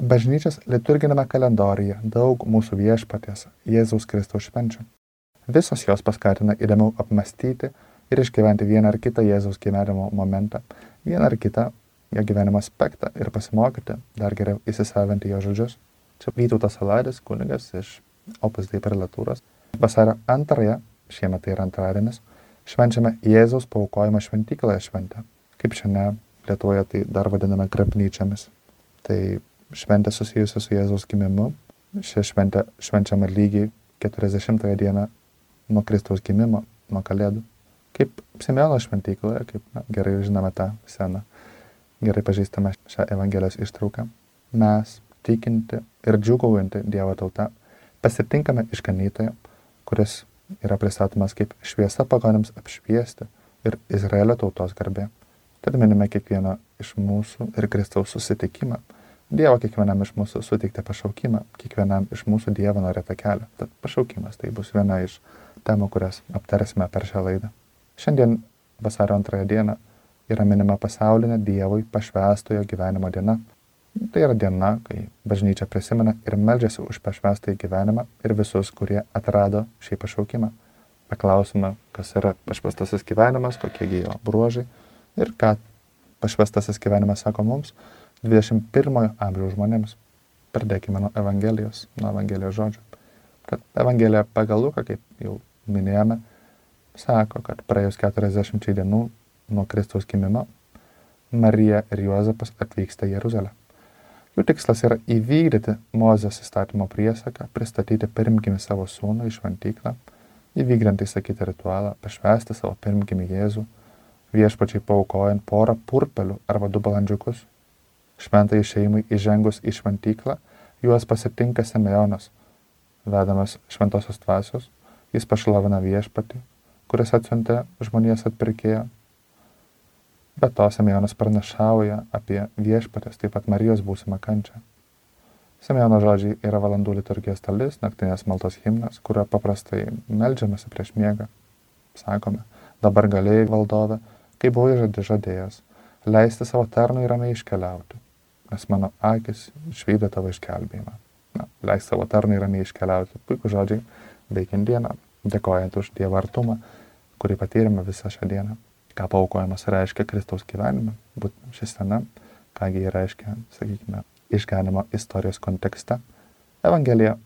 Bažnyčios liturginėme kalendoriuje daug mūsų viešpaties Jėzaus Kristaus švenčių. Visos jos paskatina įdomiau apmastyti ir išgyventi vieną ar kitą Jėzaus gyvenimo momentą, vieną ar kitą jo gyvenimo aspektą ir pasimokyti, dar geriau įsisavinti jo žodžius. Čia Vytautas Saladis, kunigas iš Opus Dei prelatūros. Vasario antrąją, šiemet tai yra antradienis, švenčiame Jėzaus paukojimą šventykloje šventę. Kaip šiandien Lietuvoje tai dar vadiname krapnyčiamis. Tai šventė susijusi su Jėzaus gimimu. Šią šventę švenčiama lygiai 40 dieną nuo Kristaus gimimo, nuo Kalėdų. Kaip Simeono šventykloje, kaip na, gerai žinome tą seną, gerai pažįstame šią Evangelijos ištrauką, mes tikinti ir džiugaujanti Dievo tauta pasitinkame išganytoją, kuris yra pristatomas kaip šviesa pagonėms apšviesti ir Izraelio tautos garbė. Tad minime kiekvieną iš mūsų ir Kristaus susitikimą Dievo kiekvienam iš mūsų suteikti pašaukimą, kiekvienam iš mūsų Dievo norėtą kelią. Tad pašaukimas tai bus viena iš temų, kurias aptarsime per šią laidą. Šiandien vasario antrąją dieną yra minima pasaulinė Dievui pašvestojo gyvenimo diena. Tai yra diena, kai bažnyčia prisimena ir meldžiasi už pašvestąjį gyvenimą ir visus, kurie atrado šį pašaukimą. Paklausime, kas yra pašvestasis gyvenimas, kokie jo bruožai ir ką pašvestasis gyvenimas sako mums 21 amžiaus žmonėms. Pradėkime nuo Evangelijos, nuo Evangelijos žodžių. Kad Evangelija pagal Luką, kaip jau minėjome, sako, kad praėjus 40 dienų nuo Kristaus gimimo, Marija ir Juozapas atvyksta į Jeruzalę. Jų tikslas yra įvykdyti Mozės įstatymo priesaką, pristatyti pirmgimį savo sūnų į šventyklą, įvykdant įsakyti ritualą, pašvesti savo pirmgimį Jėzų, viešpačiai paukojant porą purpelių arba du balandžiukus Šventai šeimai įžengus į šventyklą, juos pasitinka Simeonas. Vedamas šventosios dvasios, jis pašlovina viešpatį, kuris atsiuntė žmonijas atpirkėją. Be to Simeonas pranašauja apie viešpatės, taip pat Marijos būsimą kančią. Simeono žodžiai yra valandų liturgijos dalis, naktinės maltos himnas, kurio paprastai melžiamasi prieš miegą. Sakome, dabar galėjai valdove, kai buvai žadėjęs, leisti savo tarnui ramiai iškeliauti nes mano akis išvydo tavo išgelbėjimą. Na, leis savo tarnai ramiai iškeliauti. Puikų žodžiai, veikiant dieną, dėkojant už Dievo artumą, kurį patyrėme visą šią dieną. Ką paukojimas reiškia Kristaus gyvenime, būtent ši scena, kągi jį reiškia, sakykime, išganimo istorijos kontekste. Evangelija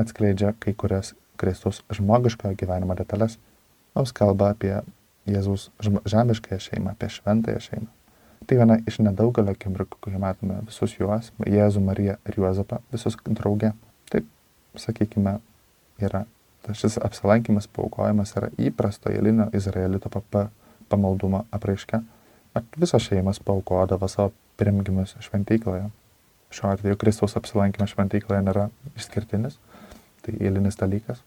atskleidžia kai kurias Kristaus žmogiškojo gyvenimo detalės. Mums kalba apie Jėzaus žemiškąją šeimą, apie šventąją šeimą. Tai viena iš nedaugelio akimirkų, kai matome visus juos, Jėzų, Mariją ir Juozapą, visus draugė. Taip, sakykime, yra šis apsilankimas, paukojimas yra įprasto eilinio izraelito pamaldumo apraiška. Visos šeimas paukodavo savo pirmgimus šventykloje. Šiuo atveju Kristaus apsilankimas šventykloje nėra išskirtinis, tai eilinis dalykas.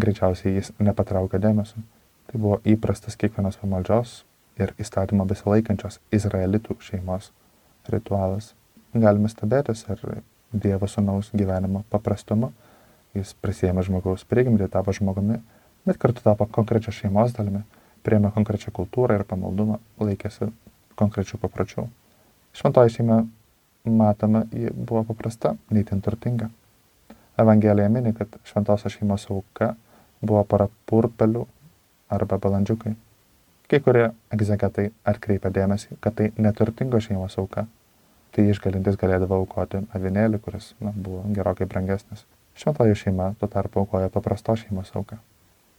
Greičiausiai jis nepatraukia dėmesio. Tai buvo įprastas kiekvienos pamaldžios ir įstatymo besilaikančios izraelitų šeimos ritualas. Galime stebėtis ir Dievo sunaus gyvenimo paprastumu. Jis prisėmė žmogaus prigimtį, tapo žmogumi, bet kartu tapo konkrečią šeimos dalimi, priėmė konkrečią kultūrą ir pamaldumą, laikėsi konkrečių papročių. Šventoji šeima, matome, ji buvo paprasta, neįtin turtinga. Evangelija mini, kad šventosios šeimos auka buvo para purpelių arba balandžiukai. Kai kurie egzegetai atkreipia dėmesį, kad tai neturtingo šeimos auka. Tai išgalintis galėdavo aukoti avinėlį, kuris na, buvo gerokai brangesnis. Šventoji šeima tuo tarpu aukoja paprasto šeimos auką.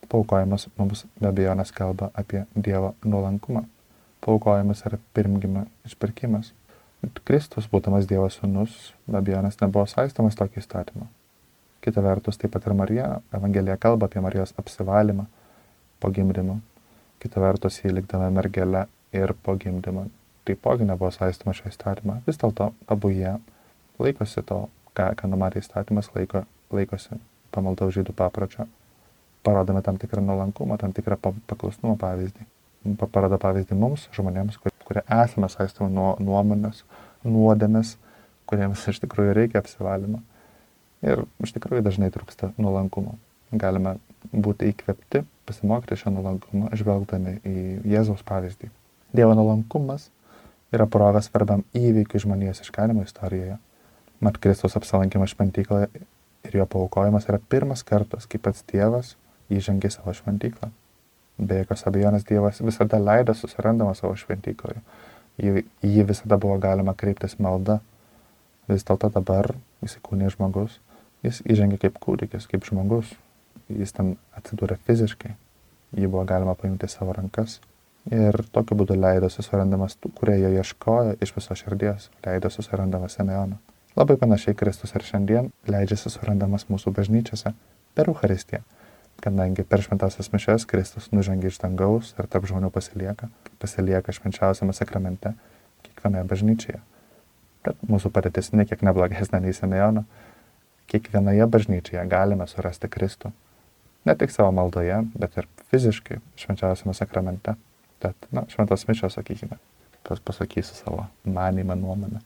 Paukojimas mums be abejonės kalba apie Dievo nuolankumą. Paukojimas yra pirmgimio išpirkimas. Kristus, būdamas Dievo sūnus, be abejonės nebuvo saistomas tokį įstatymą. Kita vertus, taip pat ir Marija, Evangelija kalba apie Marijos apsivalymą po gimdymo kita vertus jį likdama mergelę ir po gimdymo taipogi nebuvo saistoma šio įstatymą. Vis dėlto abu jie laikosi to, ką, ką numatė įstatymas, laiko, laikosi pamaldaus žydų papročio, parodome tam tikrą nuolankumą, tam tikrą paklusnumo pavyzdį. Parodo pavyzdį mums, žmonėms, kur, kurie esame saistomi nuo nuomonės, nuodėmės, kuriems iš tikrųjų reikia apsivalymo. Ir iš tikrųjų dažnai trūksta nuolankumo. Galime būti įkvepti, pasimokyti šio nuolankumo, žvelgdami į Jėzaus pavyzdį. Dievo nuolankumas yra proga svarbiam įvykiui žmonijos išganimo istorijoje. Mat Kristus apsilankimas šventykloje ir jo paukojimas yra pirmas kartas, kai pats Dievas įžengė savo šventyklą. Be jokios abejonės Dievas visada leido susirandama savo šventykloje. Į jį visada buvo galima kreiptis malda. Vis dėlto dabar įsikūnė žmogus, jis įžengė kaip kūdikis, kaip žmogus. Jis ten atsidūrė fiziškai. Jį buvo galima paimti savo rankas. Ir tokiu būdu leido susirandamas tų, kurie jo ieškojo iš viso širdies, leido susirandamas Simeoną. Labai panašiai Kristus ir šiandien leidžiasi surandamas mūsų bažnyčiose per Euharistiją kadangi per šventasias mišes Kristus nužengia iš dangaus ir tarp žmonių pasilieka, pasilieka švenčiausiame sakramente kiekvienoje bažnyčioje. Bet mūsų padėtis nekiek neblogesnė nei Simeono. Kiekvienoje bažnyčioje galime surasti Kristų. Ne tik savo maldoje, bet ir fiziškai švenčiausiame sakramente. Tad, na, šventos mišios, sakykime, pas pasakysiu savo manymą, nuomonę.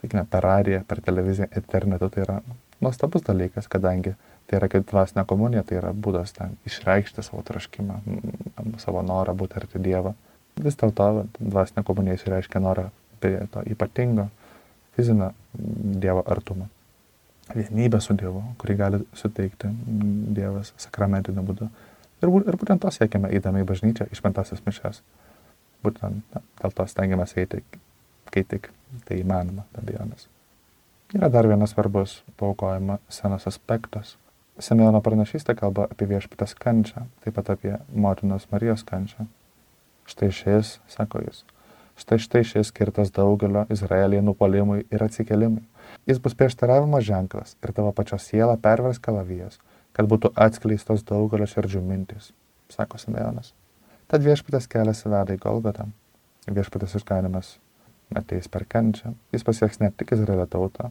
Sakykime, per radiją, per televiziją, internetu tai yra nuostabus dalykas, kadangi Tai yra kaip dvasinė komunija, tai yra būdas ten išreikšti savo traškimą, savo norą būti arti Dievo. Vis dėlto dvasinė komunija išreiškia norą prie to ypatingo fizinio Dievo artumo. Vienybę su Dievu, kurį gali suteikti Dievas sakramentiniu būdu. Ir, ir būtent to siekime įdami į bažnyčią, išpentasias mišes. Būtent na, dėl to stengiamės eiti, kai tik tai įmanoma, be abejonės. Yra dar vienas svarbus paukojimo senas aspektas Simeono pranašystė kalba apie viešpatės kančią, taip pat apie motinos Marijos kančią. Štai šis, sako jis, štai štai šis skirtas daugelio Izraelyje nupolimui ir atsikelimui. Jis bus prieštaravimo ženklas ir tavo pačios siela pervers kalavijas, kad būtų atskleistos daugelio širdžių mintis, sako Simeonas. Tad viešpatės kelias veda į Golgotą. Viešpatės išganimas ateis per kančią. Jis pasieks ne tik Izraelio tautą,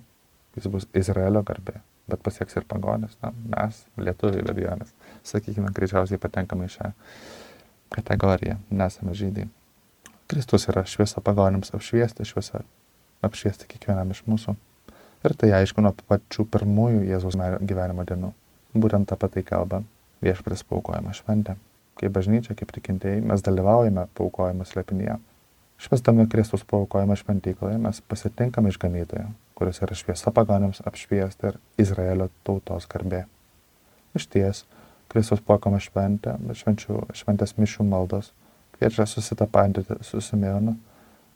jis bus Izraelio garbė bet pasieks ir pagonis. Na, mes, lietuviai, be abejonės, sakykime, greičiausiai patenkame į šią kategoriją, nesame žydai. Kristus yra šviesa pagonims apšviesti, šviesa apšviesti kiekvienam iš mūsų. Ir tai aišku nuo pačių pirmųjų Jėzaus gyvenimo dienų. Būtent apie tai kalba viešpris paukojama šventė. Kaip bažnyčia, kaip tikintieji, mes dalyvaujame paukojimo slėpinyje. Švestami Kristus paukojimą šventykloje mes pasitinkame išganytoją, kuris yra šviesa pagonėms apšviesti ir Izraelio tautos garbė. Iš ties, Kristus paukojama šventė, švenčių, šventės mišių maldos kviečia susitapantyti su Simeonu.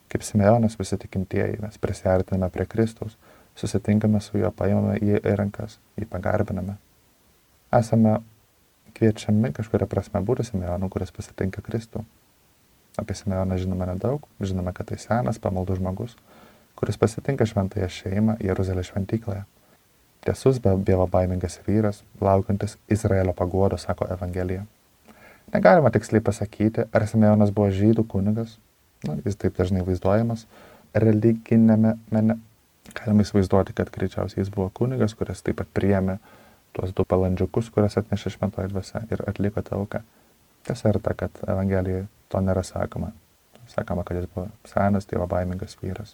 Kaip Simeonas visi tikintieji, mes prisartiname prie Kristaus, susitinkame su juo, paimame jį į rankas, jį pagarbiname. Esame kviečiami kažkuria prasme būti Simeonu, kuris pasitinka Kristų. Apie Simeoną žinome nedaug, žinome, kad tai senas pamaldų žmogus, kuris pasitinka šventąją šeimą Jeruzalės šventykloje. Tiesus be Dievo baimingas vyras, laukiantis Izraelio paguodo, sako Evangelija. Negalima tiksliai pasakyti, ar Simeonas buvo žydų kunigas, na, jis taip dažnai vaizduojamas, religinėme mene. Galima įsivaizduoti, kad greičiausiai jis buvo kunigas, kuris taip pat priėmė tuos du palandžiukus, kurias atnešė šventoji dvasia ir atliko tauką. Tiesa yra ta, kad Evangelijoje to nėra sakoma. Sakoma, kad jis buvo senas, dievo baimingas vyras.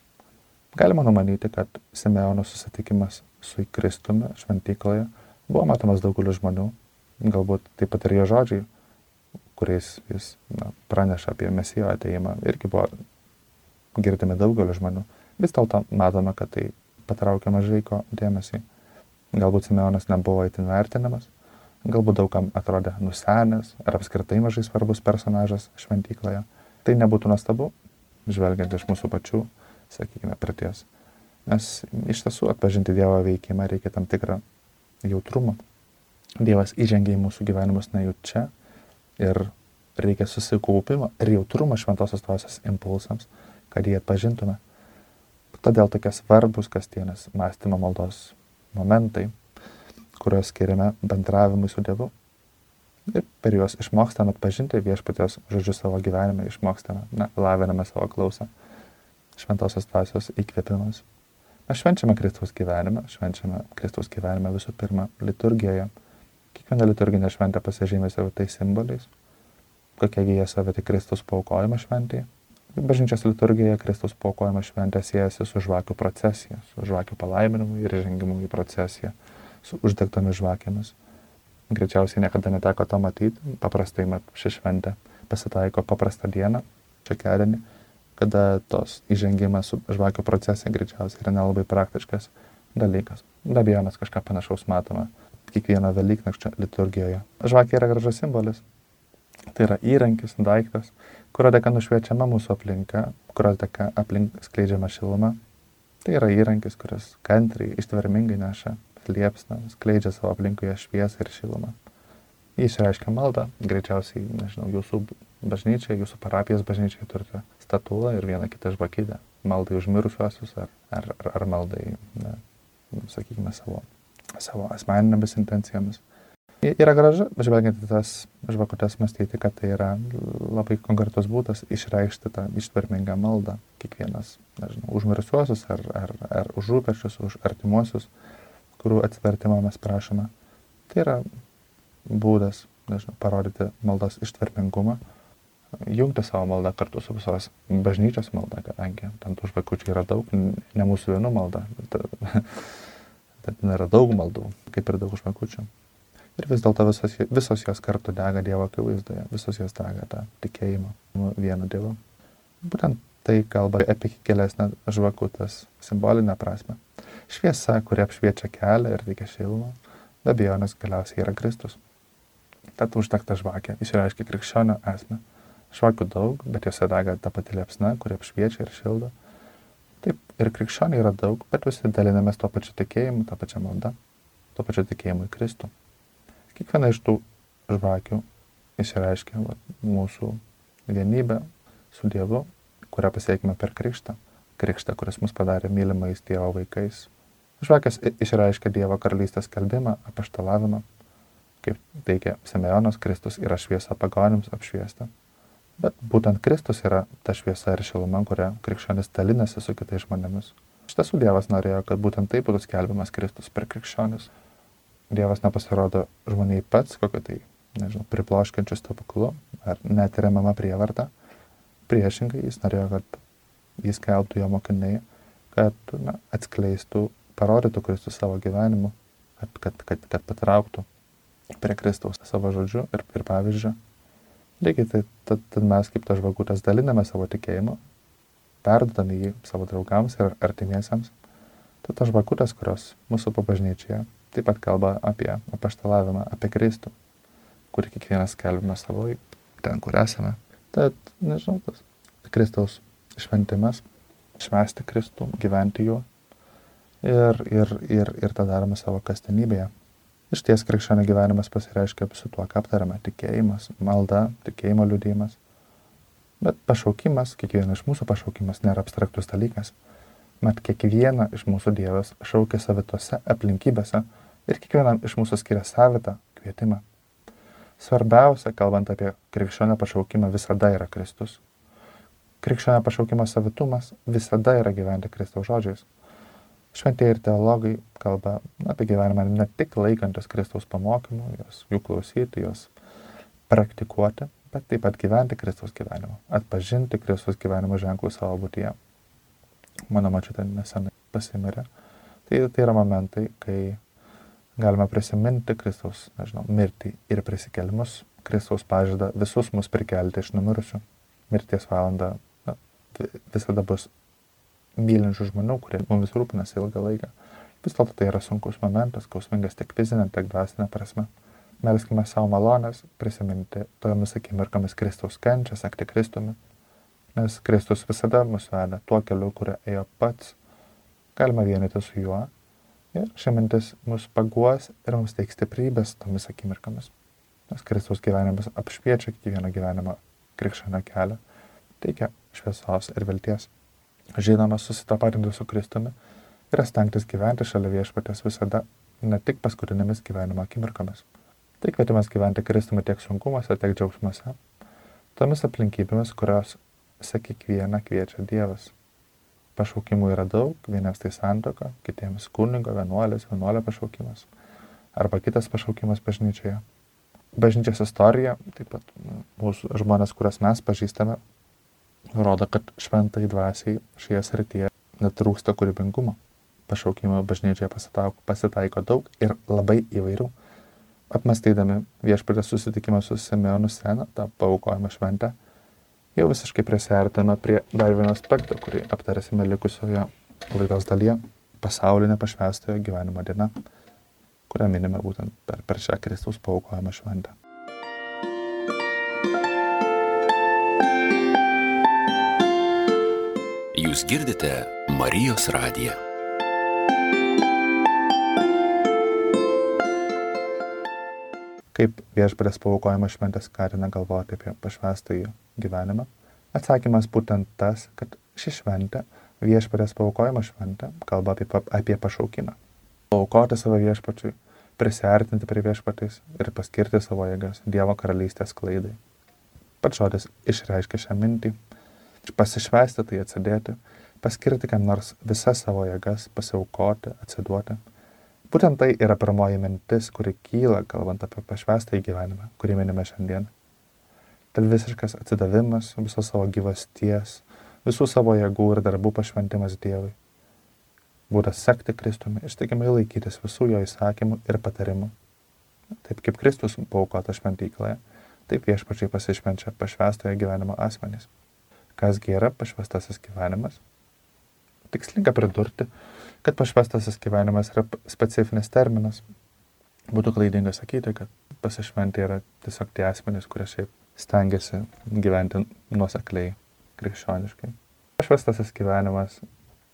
Galima numanyti, kad Simeono susitikimas su Kristumi šventykloje buvo matomas daugeliu žmonių, galbūt taip pat ir jo žodžiai, kuriais jis na, praneša apie Mesijo ateimą, irgi buvo girdimi daugeliu žmonių. Vis dėlto matome, kad tai patraukia mažai ko dėmesį. Galbūt Simeonas nebuvo įtin vertinamas, galbūt daugam atrodė nusenęs ar apskritai mažai svarbus personažas šventykloje. Tai nebūtų nuostabu, žvelgiant iš mūsų pačių, sakykime, praties. Nes iš tiesų atpažinti Dievo veikimą reikia tam tikrą jautrumą. Dievas įžengia į mūsų gyvenimus nejučia ir reikia susikaupimo ir jautrumo šventosios dvasios impulsams, kad jį atpažintume. Todėl tokie svarbus kasdienės mąstymo maldos momentai kuriuos skiriame bendravimui su Dievu. Ir per juos išmokstame atpažinti viešpatės žodžius savo gyvenime, išmokstame, na, laviname savo klausą. Šventosios dvasios įkvėpimas. Mes švenčiame Kristaus gyvenimą, švenčiame Kristaus gyvenimą visų pirma liturgijoje. Kiekviena liturginė šventė pasižymė savo tais simboliais, kokiegi jie saviti Kristus paukojimo šventėje. Bažnyčios liturgijoje Kristus paukojimo šventė siejasi su žvakių procesija, su žvakių palaiminimu ir žengimu į procesiją su uždegtomis žvakėmis. Greičiausiai niekada neteko to matyti, paprastai mat ši šventė pasitaiko paprastą dieną, čekerienį, kada tos įžengimas su žvakių procesija greičiausiai yra nelabai praktiškas, dalykas. Be abejo, mes kažką panašaus matome kiekvieno Velyknakčio liturgijoje. Žvakė yra gražus simbolis. Tai yra įrankis, daiktas, kurio dėka nušviečiama mūsų aplinka, kurio dėka aplink skleidžiama šiluma. Tai yra įrankis, kuris kantriai, ištvermingai neša liepsną, skleidžia savo aplinkoje šviesą ir šilumą. Jis reiškia maldą, greičiausiai, nežinau, jūsų bažnyčiai, jūsų parapijos bažnyčiai turite statulą ir vieną kitą žvakidę. Maldai užmirusiuosius ar, ar, ar, maldai, na, sakykime, savo, savo asmeninėmis intencijomis. Yra gražu, žvelgiant į tas žvakutes, mąstyti, kad tai yra labai konkretus būdas išreikšti tą ištvermingą maldą. Kiekvienas, nežinau, užmirusiuosius ar, ar, ar už rūpešius, už artimuosius, kurių atsivertimo mes prašome. Tai yra būdas, nežinau, parodyti maldos ištvermingumą jungti savo maldą kartu su visos bažnyčios malda, kadangi ten tų žvakučių yra daug, ne mūsų vienų malda, bet, bet yra daug maldų, kaip ir daug žvakučių. Ir vis dėlto visos, visos jos kartu dega Dievo akivaizdoje, visos jos dega tą tikėjimą vienu Dievu. Būtent tai kalba apie keliasnę žvakutės simbolinę prasme. Šviesa, kuri apšviečia kelią ir veikia šilumą, be abejonės galiausiai yra Kristus. Tad užtekta žvakė išreiškia krikščionio esmę Švakių daug, bet juose dega ta pati liepsna, kuri apšviečia ir šildo. Taip, ir krikščionių yra daug, bet visi dalinamės tuo pačiu tikėjimu, tą pačią maldą, tuo pačiu tikėjimu į Kristų. Kiekviena iš tų žvakių išreiškia va, mūsų vienybę su Dievu, kurią pasiekime per krikštą. Krikštą, kuris mus padarė mylimais Dievo vaikais. Žvakės išreiškia Dievo karalystės kalbimą, apaštalavimą. Kaip teigia Simeonas, Kristus yra šviesa pagonims apšviesta. Bet būtent Kristus yra ta šviesa ir šiluma, kurią krikščionis dalinasi su kitais žmonėmis. Iš tiesų Dievas norėjo, kad būtent taip būtų skelbiamas Kristus per krikščionis. Dievas nepasirodo žmoniai pats, kokio tai, nežinau, priploškiančių stebuklu ar netiriamama prievarta. Priešingai jis norėjo, kad jis keltų jo mokiniai, kad na, atskleistų, parodytų Kristus savo gyvenimu, kad, kad, kad, kad patrauktų prie Kristaus savo žodžiu ir, ir pavyzdžiu. Lygiai tai tad, tad mes kaip ta žvagutės daliname savo tikėjimą, perdodami jį savo draugams ir artimiesiems. Tai ta žvakutės, kurios mūsų pabažnyčioje taip pat kalba apie apaštalavimą, apie Kristų, kurį kiekvienas kelbime savo ten, kur esame. Tad, nežinau, tas Kristaus šventimas, švesti Kristų, gyventi juo ir, ir, ir, ir tą darome savo kasdienybėje. Iš ties krikščionio gyvenimas pasireiškia su tuo, ką aptarėme - tikėjimas, malda, tikėjimo liūdėjimas. Bet pašaukimas, kiekvieno iš mūsų pašaukimas nėra abstraktus dalykas. Mat kiekvieną iš mūsų Dievas šaukia savitose aplinkybėse ir kiekvienam iš mūsų skiria savitą kvietimą. Svarbiausia, kalbant apie krikščionio pašaukimą, visada yra Kristus. Krikščionio pašaukimo savitumas visada yra gyventi Kristaus žodžiais. Šventieji ir teologai kalba apie gyvenimą ne tik laikantis Kristaus pamokymų, jos, jų klausyti, jos praktikuoti, bet taip pat gyventi Kristaus gyvenimą, atpažinti Kristaus gyvenimo ženklų savo būtyje. Mano mačiutė nesenai pasimirė. Tai, tai yra momentai, kai galime prisiminti Kristaus, nežinau, mirtį ir prisikelimus, Kristaus pažadą visus mus prikelti iš numirusių. Mirties valanda na, visada bus mylinčių žmonių, kurie mumis rūpinasi ilgą laiką. Vis dėlto tai yra sunkus momentas, skausmingas tiek fizinė, tiek dvasinė prasme. Melskime savo malonės prisiminti tomis akimirkomis Kristaus kančią, sekti Kristumi, nes Kristus visada mus veda tuo keliu, kuriuo ėjo pats. Galime vienyti su juo ir ši mintis mus paguos ir mums teiks stiprybės tomis akimirkomis. Nes Kristaus gyvenimas apšviečia kiekvieną gyvenimą krikščionio kelią, teikia šviesos ir vilties. Žinoma, susitapatinti su Kristumi yra stengtis gyventi šalia viešpatės visada, ne tik paskutinėmis gyvenimo akimirkomis. Tai kvietimas gyventi Kristumi tiek sunkumuose, tiek džiaugsmuose, tomis aplinkybėmis, kurios se kiekvieną kviečia Dievas. Pašaukimų yra daug, vieniems tai santoka, kitiems kunigo, vienuolės, vienuolio pašaukimas, arba kitas pašaukimas bažnyčioje. Bažnyčios istorija, taip pat mūsų žmonės, kurias mes pažįstame, rodo, kad šventai dvasiai šioje srityje netrūksta kūrybingumo. Pašaukimo bažnyčioje pasitaiko, pasitaiko daug ir labai įvairių. Apmastydami viešpatės susitikimą su Simeonu Sena, tą paukojimą šventę, jau visiškai prisartame prie dar vieno aspekto, kurį aptarėsime likusioje laidos dalyje. pasaulinė pašvestojo gyvenimo diena, kurią minime būtent per, per šią Kristaus paukojimą šventę. Jūs girdite Marijos radiją. Kaip viešpatės paukojimo šventė skatina galvoti apie pašvestąjį gyvenimą? Atsakymas būtent tas, kad ši šventė, viešpatės paukojimo šventė, kalba apie, apie pašaukimą. Paukoti savo viešpačiui, prisartinti prie viešpatys ir paskirti savo jėgas Dievo karalystės klaidai. Pats žodis išreiškia šią mintį. Pasišvesti tai atsidėti, paskirti kam nors visas savo jėgas, pasiaukoti, atsiduoti Būtent tai yra pirmoji mintis, kuri kyla, kalbant apie pašvestą į gyvenimą, kurį minime šiandien. Tad visiškas atsidavimas visos savo gyvasties, visų savo jėgų ir darbų pašventimas Dievui. Būdas sekti Kristumi, ištikimai laikytis visų jo įsakymų ir patarimų. Taip kaip Kristus paukota šventykloje, taip viešpačiai pasišvenčia pašvestojo gyvenimo asmenys. Kasgi yra pašvestasis gyvenimas? Tikslinga pridurti, kad pašvestasis gyvenimas yra specifinis terminas. Būtų klaidinga sakyti, kad pasišventė yra tiesiog tie asmenys, kurie šiaip stengiasi gyventi nuosekliai, krikščioniškai. Pašvestasis gyvenimas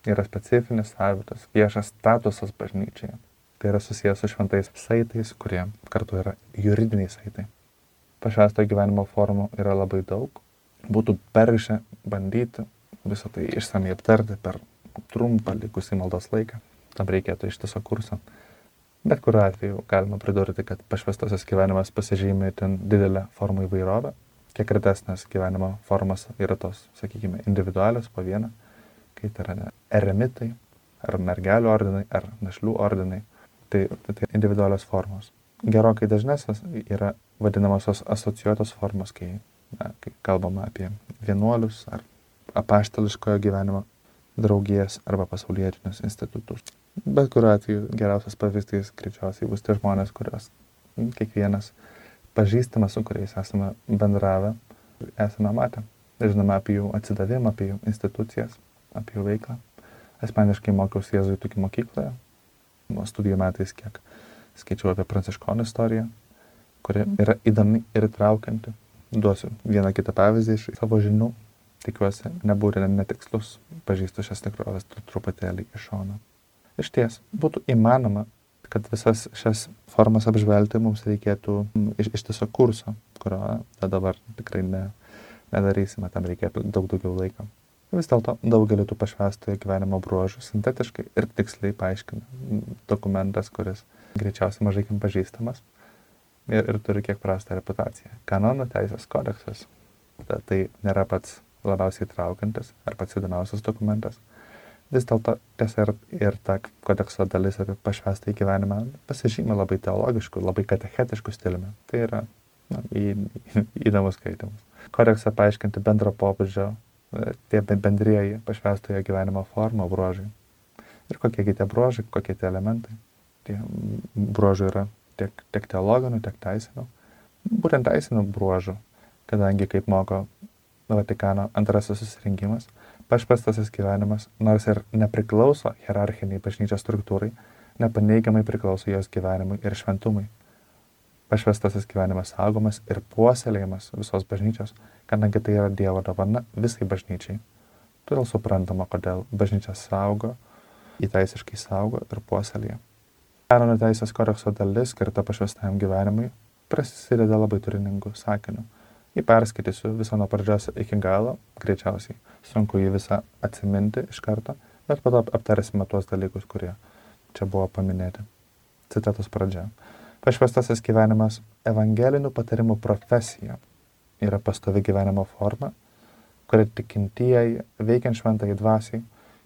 yra specifinis, savitas, viešas statusas bažnyčiai. Tai yra susijęs su šventais saitais, kurie kartu yra juridiniai saitai. Pašvesto gyvenimo formų yra labai daug. Būtų peržę bandyti visą tai išsamei aptarti per trumpą likusį maldos laiką. Tam reikėtų iš tiesų kurso. Bet kuriuo atveju galima pridurti, kad pašvestasis gyvenimas pasižymė ten didelę formų įvairovę. Kiek retesnės gyvenimo formas yra tos, sakykime, individualios po vieną, kai tai yra eremitai, ar mergelių ordinai, ar našlių ordinai. Tai, tai, individualios formos. Gerokai dažnesnės yra vadinamosios asocijuotos formos, kai, na, kai kalbama apie vienuolius ar apaštališkojo gyvenimo draugijas arba pasaulietinius institutus. Bet kuriuo atveju geriausias pavyzdys greičiausiai bus tie žmonės, kurios kiekvienas pažįstamas, su kuriais esame bendravę, esame matę. Žinome apie jų atsidavimą, apie jų institucijas, apie jų veiklą. Asmeniškai mokiausi jėzuitų mokykloje, studijų metais kiek skaičiau apie pranciškonų istoriją, kuri yra įdomi ir traukianti. Duosiu vieną kitą pavyzdį iš savo žinių tikiuosi, nebūti netikslus, pažįstu šias tikrovės truputėlį iš šono. Iš ties, būtų įmanoma, kad visas šias formas apžvelgti mums reikėtų iš, iš tiesiog kurso, kurio dabar tikrai ne, nedarysime, tam reikėtų daug daugiau laiko. Vis dėlto daugelį tų pašvestojo gyvenimo bruožų sintetiškai ir tiksliai paaiškina dokumentas, kuris greičiausiai mažai kam pažįstamas ir, ir turi kiek prastą reputaciją. Kanonų teisės kodeksas. Ta, tai nėra pats labiausiai traukiantis ar pats įdomiausias dokumentas. Vis dėlto tiesa ir, ir ta kodekso dalis apie pašvestą į gyvenimą pasižymė labai teologiškų, labai katechetiškų stiliumi. Tai yra na, į, į, įdomus skaitimas. Kodeksą paaiškinti bendro pobūdžio, e, tie bendrieji pašvestojo gyvenimo forma, bruožai. Ir kokie tie bruožai, kokie tie elementai. Tie bruožai yra tiek, tiek teologinių, tiek teisinių. Būtent teisinių bruožų, kadangi, kaip moko Vatikano antrasis susirinkimas, pašvestasis gyvenimas, nors ir nepriklauso hierarchiniai bažnyčios struktūrai, nepaneigiamai priklauso jos gyvenimui ir šventumui. Pašvestasis gyvenimas saugomas ir puoselėjimas visos bažnyčios, kadangi tai yra Dievo dovana visai bažnyčiai. Todėl suprantama, kodėl bažnyčia saugo, įteisiškai saugo ir puoselėja. Kanonų teisės kodekso dalis skirta pašvestajam gyvenimui prasideda labai turiningų sakinių Jį perskaitysiu visą nuo pradžios iki galo, greičiausiai. Sunku jį visą atsiminti iš karto, bet po to aptarėsime tuos dalykus, kurie čia buvo paminėti. Citatos pradžia. Pašvestasis gyvenimas - evangelinių patarimų profesija yra pastovi gyvenimo forma, kuria tikintieji, veikiant šventai dvasiai,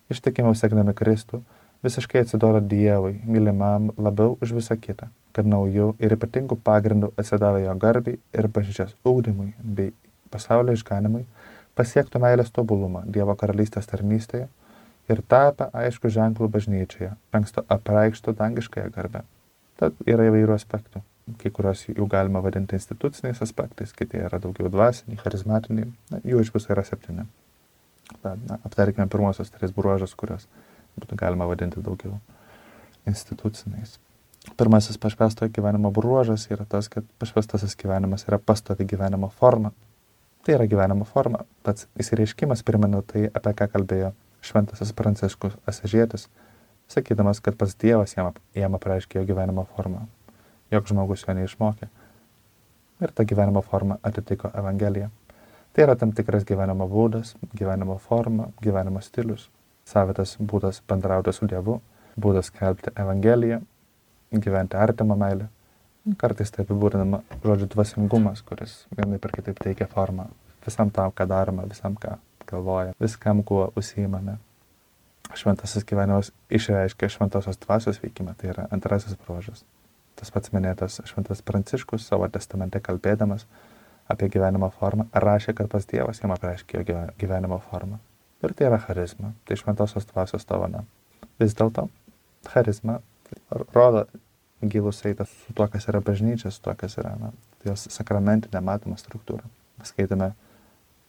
ištikimiau sekdami Kristų, visiškai atsidoro Dievui, mylimam labiau už visą kitą kad naujų ir ypatingų pagrindų atsidavę jo garbiai ir bažnyčios ūkdymui bei pasaulio išganimui pasiektų meilės tobulumą Dievo karalystės tarnystėje ir tapę aišku ženklų bažnyčioje, anksto apreikštų dangiškąją garbę. Tad yra įvairių aspektų. Kai kurios jų galima vadinti instituciniais aspektais, kiti yra daugiau dvasiniai, charizmatiniai, na, jų iš viso yra septyni. Bet, na, aptarkime pirmosios tris bruožus, kurios būtų galima vadinti daugiau instituciniais. Pirmasis pašvestojo gyvenimo bruožas yra tas, kad pašvestasis gyvenimas yra pastovi gyvenimo forma. Tai yra gyvenimo forma. Pats įsireiškimas primena tai, apie ką kalbėjo šventasis Pranciškus Asežėtis, sakydamas, kad pats Dievas jam, jam apreiškė jo gyvenimo formą, jog žmogus jo neišmokė. Ir ta gyvenimo forma atitiko Evangeliją. Tai yra tam tikras gyvenimo būdas, gyvenimo forma, gyvenimo stilius, savitas būdas bendrauti su Dievu, būdas skelbti Evangeliją, gyventi artimą meilę. Kartais tai apibūdinama žodžiu dvasingumas, kuris vienai per kitaip teikia formą visam tam, ką darome, visam, ką galvoja, viskam, kuo užsiimame. Šventasis gyvenimas išreiškia šventosios dvasios veikimą, tai yra antrasis bruožas. Tas pats minėtas šventas Pranciškus savo testamente kalbėdamas apie gyvenimo formą rašė, kad pas Dievas jam apreiškė jo gyvenimo formą. Ir tai yra charizma, tai šventosios dvasios dovana. Vis dėlto charizma rodo gilų saitą su tuo, kas yra bažnyčia, su tuo, kas yra na, jos sakramentinė matoma struktūra. Skaitome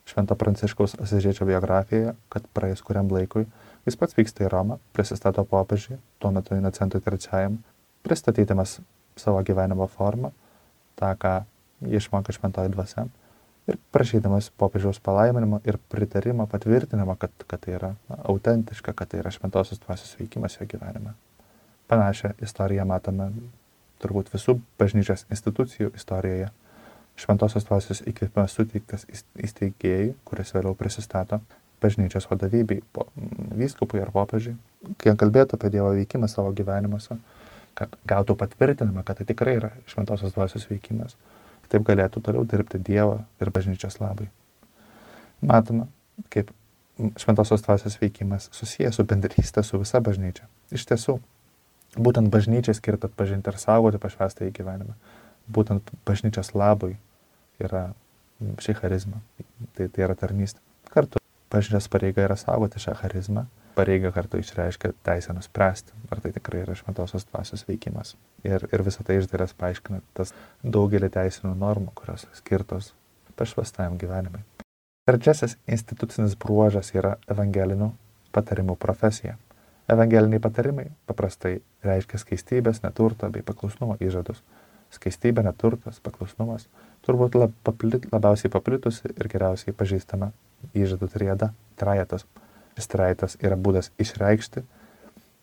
Švento Pranciškaus Asižiečio biografijoje, kad praėjus kuriam laikui jis pats vyksta į Romą, prisistato popiežiui, tuo metu Inocentui III, pristatydamas savo gyvenimo formą, tą, ką išmokė šventoji dvasia, ir prašydamas popiežiaus palaiminimo ir pritarimo, patvirtinimo, kad, kad tai yra na, autentiška, kad tai yra šventosios dvasios veikimas jo gyvenime. Panašią istoriją matome turbūt visų bažnyčios institucijų istorijoje. Šventosios dvasios įkvėpimas suteiktas įsteigėjai, kuris vėliau prisistato bažnyčios vadovybei, vyskupui ar popiežiui, kai kalbėtų apie Dievo veikimą savo gyvenimuose, kad gautų patvirtinimą, kad tai tikrai yra šventosios dvasios veikimas. Taip galėtų toliau dirbti Dievo ir bažnyčios labai. Matome, kaip šventosios dvasios veikimas susijęs su bendrystė su visa bažnyčia. Iš tiesų, būtent bažnyčiai skirta atpažinti ir saugoti pašvestą į gyvenimą. Būtent bažnyčios labui yra ši charizma. Tai, tai yra tarnystė. Kartu bažnyčios pareiga yra saugoti šią charizmą. Pareiga kartu išreiškia teisę nuspręsti, ar tai tikrai yra šventosios dvasios veikimas. Ir, ir visą tai iš dalies paaiškina tas daugelį teisinių normų, kurios skirtos pašvestajam gyvenimui. Trečiasis institucinis bruožas yra evangelinių patarimų profesija. Evangeliniai patarimai paprastai reiškia skaistybės, neturto bei paklusnumo įžadus. Skaistybė, neturtas, paklusnumas turbūt lab, paplit, labiausiai paplitusi ir geriausiai pažįstama įžadų triada - trajetas. Šis trajetas yra būdas išreikšti,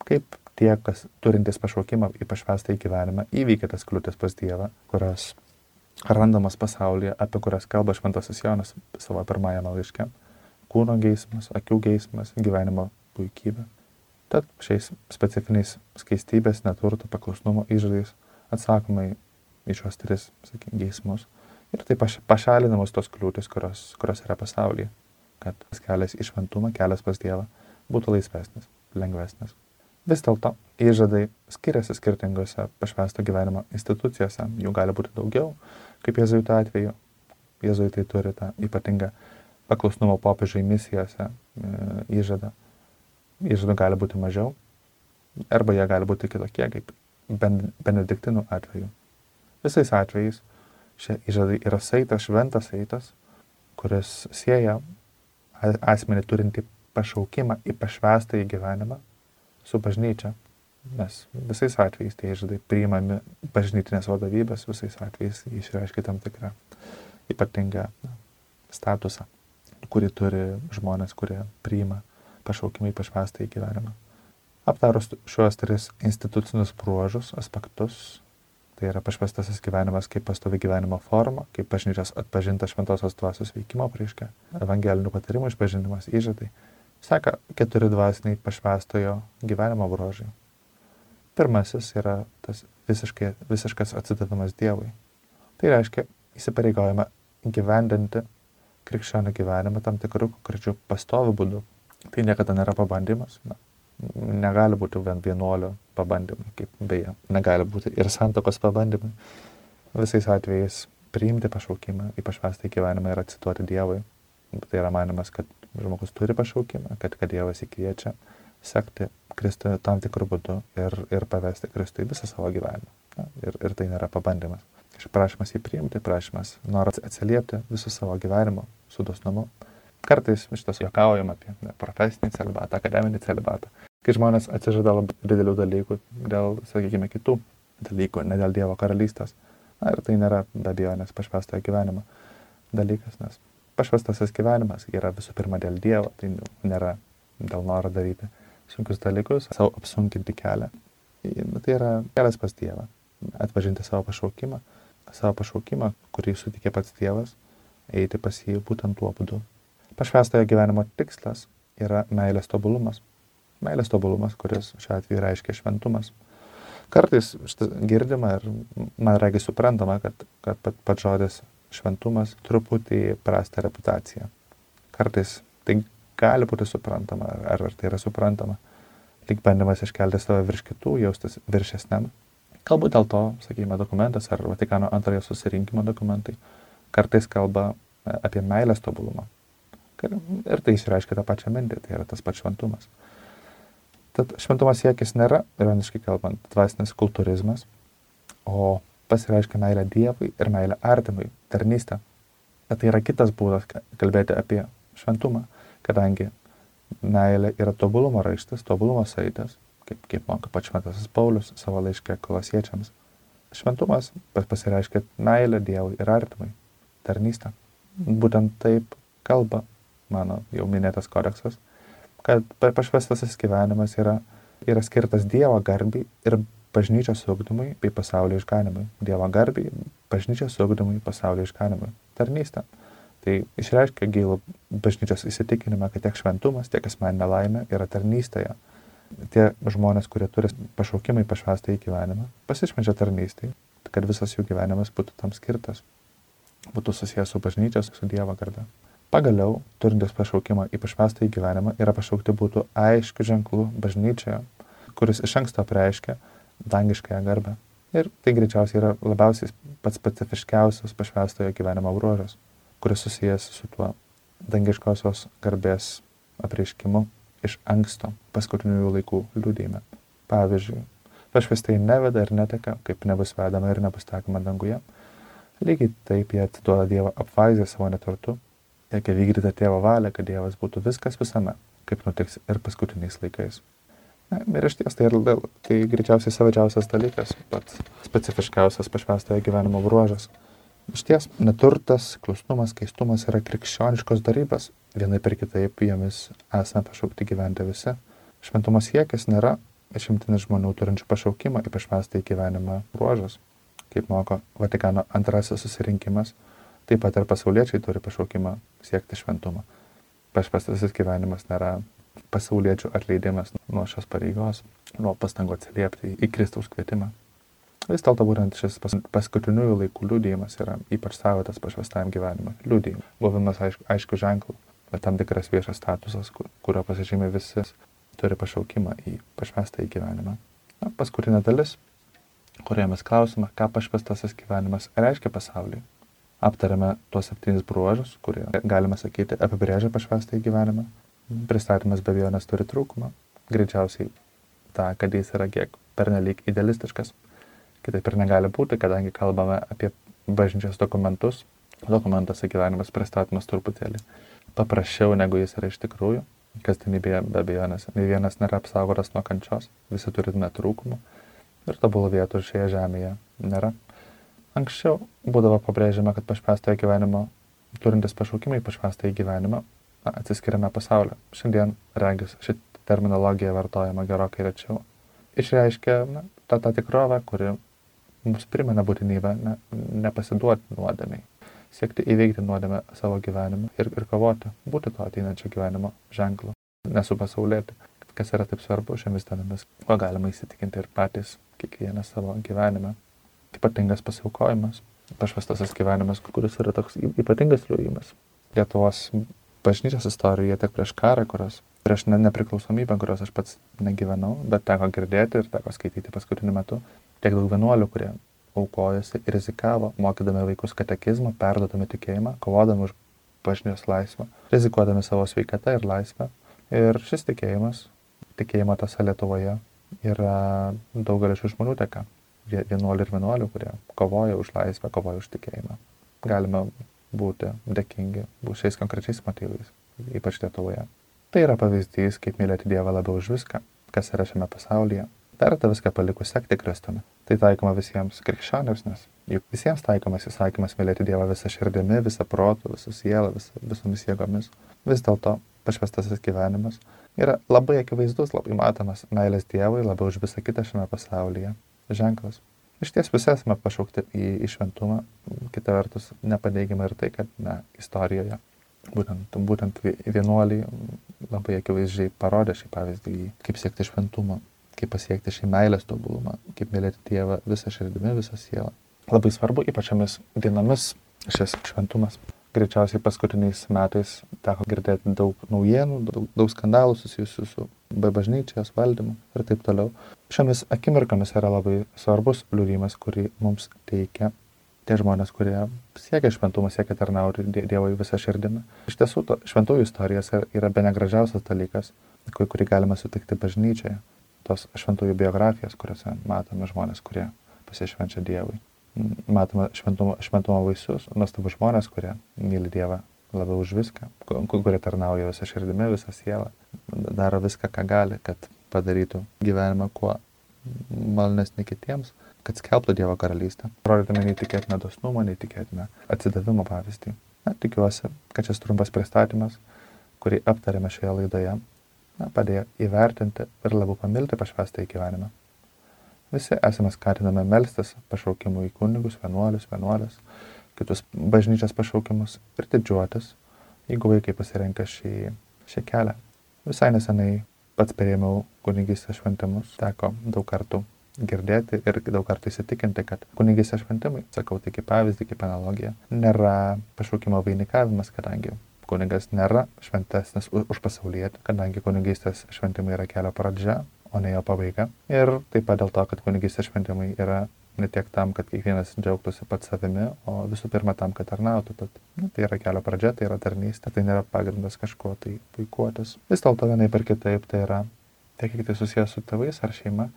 kaip tie, kas turintys pašaukimą į pašvestą į gyvenimą, įveikia tas kliūtis pas Dievą, kurios randamas pasaulyje, apie kurias kalba Šventasis Jonas savo pirmajame laiške - kūno geismas, akių geismas, gyvenimo puikybė. Tad šiais specifiniais skaistybės, neturto, paklusnumo įžadais atsakoma į šios tris, sakykime, geismus. Ir taip pašalinamos tos kliūtis, kurios, kurios yra pasaulyje, kad tas kelias į šventumą, kelias pas Dievą būtų laisvesnis, lengvesnis. Vis dėlto įžadai skiriasi skirtingose pašvesto gyvenimo institucijose, jų gali būti daugiau, kaip jezuito atveju. Jezuitai turi tą ypatingą paklusnumo popiežiai misijose e, įžadą įžadų gali būti mažiau, arba jie gali būti kitokie, kaip benediktinų atveju. Visais atvejais šie įžadai yra saitas, šventas saitas, kuris sieja asmenį turinti pašaukimą į pašvestą į gyvenimą su bažnyčia. Nes visais atvejais tie įžadai priimami bažnytinės vadovybės, visais atvejais išreiškia tam tikrą ypatingą statusą, kurį turi žmonės, kurie priima pašaukimai pašvestą į gyvenimą. Aptarus šiuos tris institucinius bruožus, aspektus, tai yra pašvestasis gyvenimas kaip pastovi gyvenimo forma, kaip bažnyčios atpažinta šventosios dvasios veikimo prieškia, evangelinių patarimų išpažinimas įžadai, seka keturi dvasiniai pašvestojo gyvenimo bruožai. Pirmasis yra tas visiškai, visiškas atsidavimas Dievui. Tai reiškia įsipareigojimą gyvendinti krikščionių gyvenimą tam tikrų konkrečių pastovių būdų, Tai niekada nėra pabandymas. Na, negali būti vien vienuolio pabandymai, kaip beje, negali būti ir santokos pabandymai. Visais atvejais priimti pašaukimą į pašvestą gyvenimą ir atsituoti Dievui. Tai yra manimas, kad žmogus turi pašaukimą, kad, kad Dievas įkviečia sekti Kristui tam tikrų būdų ir, ir pavesti Kristui visą savo gyvenimą. Na, ir, ir tai nėra pabandymas. Prašymas jį priimti, prašymas noras atsiliepti visų savo gyvenimo su dosnumu Kartais iš tos juokaujam apie profesinį celibatą, akademinį celibatą. Kai žmonės atsižada labai didelių dalykų dėl, sakykime, kitų dalykų, ne dėl Dievo karalystės. Na ir tai nėra be abejonės pašvestojo gyvenimo dalykas, nes pašvestasis gyvenimas yra visų pirma dėl Dievo, tai nėra dėl noro daryti sunkius dalykus, savo apsunkinti kelią. Tai yra kelias pas Dievą, atpažinti savo pašaukimą, savo pašaukimą, kurį sutikė pats Dievas, eiti pas jį būtent tuo būdu. Pašvestojo gyvenimo tikslas yra meilės tobulumas. Meilės tobulumas, kuris šiuo atveju reiškia šventumas. Kartais girdima ir man reikia suprantama, kad, kad pat, pat žodis šventumas truputį prastą reputaciją. Kartais tai gali būti suprantama, ar, ar tai yra suprantama. Tik bandymas iškelti save virš kitų, jaustis viršesniam. Galbūt dėl to, sakykime, dokumentas ar Vatikano antrojo susirinkimo dokumentai kartais kalba e, apie meilės tobulumą. Ir tai išreiškia tą pačią mintį, tai yra tas pats šventumas. Tad šventumo siekis nėra, ironiškai kalbant, dvasinis kultūrizmas, o pasireiškia meilė Dievui ir meilė artimui, tarnystė. Bet tai yra kitas būdas kalbėti apie šventumą, kadangi meilė yra tobulumo raištas, tobulumo saitas, kaip, kaip moko pats šventasis Paulius savo laiškė kolosiečiams. Šventumas pasireiškia meilė Dievui ir artimui, tarnystė. Būtent taip kalba mano jau minėtas kodeksas, kad pašvestasis gyvenimas yra, yra skirtas Dievo garbiai ir bažnyčios ugdymui bei pasaulio išganimui. Dievo garbiai, bažnyčios ugdymui, pasaulio išganimui. Tarnystė. Tai išreiškia gilų bažnyčios įsitikinimą, kad tiek šventumas, tiek asmeninė laimė yra tarnystėje. Tie žmonės, kurie turi pašaukimą į pašvestą į gyvenimą, pasišvenčia tarnystėje, kad visas jų gyvenimas būtų tam skirtas, būtų susijęs su bažnyčios, su Dievo garbe. Pagaliau, turintis pašaukimą į pašvestą į gyvenimą yra pašaukti būtų aiškių ženklų bažnyčioje, kuris iš anksto apreiškia dangiškąją garbę. Ir tai greičiausiai yra labiausiai pats specifiškiausias pašvestojo gyvenimo bruožas, kuris susijęs su tuo dangiškosios garbės apreiškimu iš anksto paskutiniųjų laikų liūdėjime. Pavyzdžiui, pašvestai neveda ir neteka, kaip nebus vedama ir nebus tekama danguje. Lygiai taip jie atiduoda Dievą apvaizę savo neturtu Reikia vykdyti tėvo valią, kad Dievas būtų viskas visame, kaip nutiks ir paskutiniais laikais. Na, ir iš ties tai, yra, tai greičiausiai savadžiausias dalykas, pats specifiškiausias pašvestojo gyvenimo bruožas. Iš ties, neturtas, klusnumas, keistumas yra krikščioniškos darybas, vienai per kitaip jomis esame pašaukti gyventi visi. Šventumo siekis nėra išimtinis žmonių turinčių pašaukimą į pašvestą į gyvenimą bruožas, kaip moko Vatikano antrasis susirinkimas Taip pat ir pasauliečiai turi pašaukimą siekti šventumą. Pašvestasis gyvenimas nėra pasauliečių atleidimas nuo šios pareigos, nuo pastangų atsiliepti į Kristaus kvietimą. Vis dėlto būtent šis paskutiniųjų laikų liūdėjimas yra ypač savotas pašvestajam gyvenimui. Liūdėjimas, buvimas aišku, aišku ženklų, bet tam tikras viešas statusas, kurio pasižymė visi, turi pašaukimą į pašvestą į gyvenimą. Na, paskutinė dalis, kurioje mes klausime, ką pašvestasis gyvenimas reiškia pasauliui aptarėme tuos septynis bruožus, kurie, galima sakyti, apibrėžia pašvestą į gyvenimą. Pristatymas be abejonės turi trūkumą. Greičiausiai tą, kad jis yra kiek pernelyg idealistiškas. Kitaip ir negali būti, kadangi kalbame apie bažnyčios dokumentus. Dokumentas į gyvenimas pristatomas truputėlį paprasčiau, negu jis yra iš tikrųjų. Kasdienybėje be abejonės, nei vienas nėra apsaugotas nuo kančios, visi turime trūkumų ir tobulų vietų šioje žemėje nėra. Anksčiau būdavo pabrėžiama, kad pašvestąją gyvenimą, turintis pašaukimą į pašvestąją gyvenimą, atsiskiriame pasaulio. Šiandien, regis, ši terminologija vartojama gerokai rečiau. Išreiškia na, tą, tą tikrovę, kuri mums primena būtinybę ne, nepasiduoti nuodėmiai, siekti įveikti nuodėmę savo gyvenime ir, ir kovoti, būti to ateinančio gyvenimo ženklu, nesu pasaulėti, kas yra taip svarbu šiomis dienomis, ko galima įsitikinti ir patys kiekvieną savo gyvenime ypatingas pasiaukojimas, pašvestasis gyvenimas, kuris yra toks ypatingas liūjimas. Lietuvos bažnyčios istorijoje tiek prieš karą, kurios, prieš ne, nepriklausomybę, kurios aš pats negyvenau, bet teko girdėti ir teko skaityti paskutiniu metu, tiek daug vienuolių, kurie aukojosi ir rizikavo, mokydami vaikus katekizmą, perdodami tikėjimą, kovodami už bažnyčios laisvę, rizikuodami savo sveikatą ir laisvę. Ir šis tikėjimas, tikėjimo tasa Lietuvoje, yra daugelis žmonių teka vienuolių ir vienuolių, kurie kovoja už laisvę, kovoja už tikėjimą. Galime būti dėkingi šiais konkrečiais motyvais, ypač Lietuvoje. Tai yra pavyzdys, kaip mylėti Dievą labiau už viską kas yra šiame pasaulyje. Verta viską palikus sekti Kristumi. Tai taikoma visiems krikščionims, nes juk visiems taikomas įsakymas mylėti Dievą visą širdimi, visą protų, visą sielą, visą, visomis jėgomis. Vis dėlto pašvestasis gyvenimas yra labai akivaizdus, labai matomas meilės Dievui labiau už visą kitą šiame pasaulyje ženklas. Iš ties visi esame pašaukti į, į šventumą, kita vertus nepaneigima ir tai, kad na, istorijoje būtent, būtent vienuoliai labai akivaizdžiai parodė šį pavyzdį, kaip siekti šventumo, kaip pasiekti šį meilės tobulumą, kaip mylėti Dievą visą širdimi, visą sielą. Labai svarbu, ypač šiomis dienomis, šis šventumas. Greičiausiai paskutiniais metais teko girdėti daug naujienų, daug, daug skandalų susijusių su bažnyčios valdymu ir taip toliau. Šiomis akimirkomis yra labai svarbus liūdimas, kurį mums teikia tie žmonės, kurie siekia šventumą, siekia tarnauti Dievui visą širdimi. Iš tiesų, to, šventųjų istorijas yra be negražiausias dalykas, kurį galime sutikti bažnyčioje. Tos šventųjų biografijas, kuriuose matome žmonės, kurie pasišvenčia Dievui. Matome šventumo, šventumo vaisius, nuostabų žmonės, kurie myli Dievą labiau už viską, kurie tarnauja visą širdimi, visą sielą, daro viską, ką gali, kad padarytų gyvenimą kuo malnesnį kitiems kad skelbtų Dievo karalystę, rodydami neįtikėtiną dosnumą, neįtikėtiną atsidavimo pavyzdį. Na, tikiuosi, kad šis trumpas pristatymas, kurį aptarėme šioje laidoje, na, padėjo įvertinti ir labiau pamilti pašvestą į gyvenimą. Visi esame skatinami melstis pašaukimų į kunigus, vienuolius, vienuolės, kitus bažnyčios pašaukimus ir didžiuotis, jeigu vaikai pasirenka šį, šį kelią. Visai nesenai pats perėmiau kunigystės šventimus, teko daug kartų girdėti ir daug kartų įsitikinti, kad kunigystės šventimai, sakau tai kaip pavyzdį, kaip analogija, nėra pašaukimo vainikavimas, kadangi kunigas nėra šventesnis už pasaulietį, kadangi kunigystės šventimai yra kelio pradžia, o ne jo pabaiga. Ir taip pat dėl to, kad kunigystės šventimai yra ne tiek tam, kad kiekvienas džiaugtųsi pats savimi, o visų pirma tam, kad tarnautų. Tad, nu, tai yra kelio pradžia, tai yra tarnystė, tai nėra pagrindas kažko tai puikuotis. Vis dėlto vienai per kitaip tai yra, tiek kiek tai susijęs su tėvais ar šeima,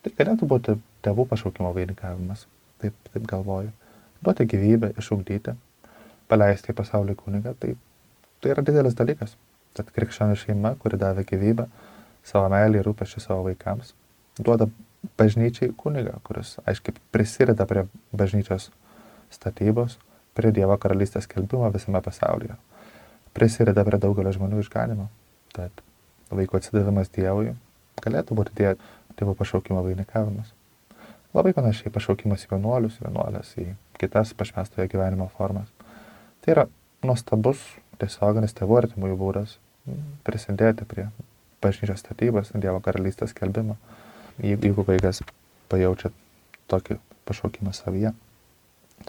Tai galėtų būti tėvų pašaukimo vainikavimas, taip, taip galvoju. Duoti gyvybę, išugdyti, paleisti į pasaulį kunigą, tai, tai yra didelis dalykas. Tad krikščionių šeima, kuri davė gyvybę, savo meilį ir rūpešį savo vaikams, duoda bažnyčiai kunigą, kuris, aiškiai, prisideda prie bažnyčios statybos, prie Dievo karalystės kelbimo visame pasaulyje. Prisideda prie daugelio žmonių išganimo. Tad vaiko atsidavimas Dievui galėtų būti tie tėvo pašaukimo vainikavimas. Labai panašiai pašaukimas į vienuolius, vienuolės, į kitas pašvestojo gyvenimo formas. Tai yra nuostabus tiesioginis tėvų artimųjų būdas prisidėti prie bažnyčios statybos, Dievo karalystės kelbimo, jeigu vaikas pajaučia tokį pašaukimą savyje.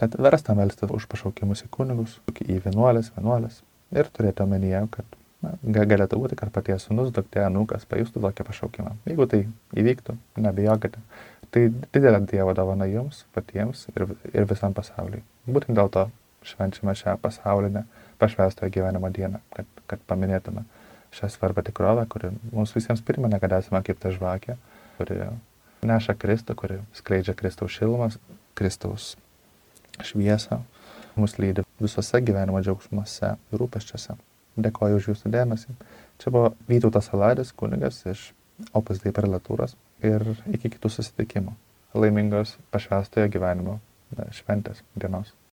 Tad versta melstis už pašaukimus į kunigus, į vienuolės, vienuolės ir turėti omenyje, kad Na, galėtų būti, kad paties sunus, duktė, anūkas pajustų tokį pašaukimą. Jeigu tai įvyktų, nebijokite. Tai didelė Dievo dovana jums patiems ir, ir visam pasauliui. Būtent dėl to švenčiame šią pasaulinę pašvestojo gyvenimo dieną, kad, kad paminėtume šią svarbę tikrovę, kuri mums visiems primena, kad esame kaip ta žvakė, kuri neša Kristų, kuri skleidžia Kristaus šilumą, Kristaus šviesą, mus lydi visose gyvenimo džiaugsmuose ir rūpeščiuose. Dėkoju už jūsų dėmesį. Čia buvo Vytautas Aladis, kunigas iš Opus Dei prelatūros ir iki kitų susitikimų. Laimingos pašvestojo gyvenimo šventės dienos.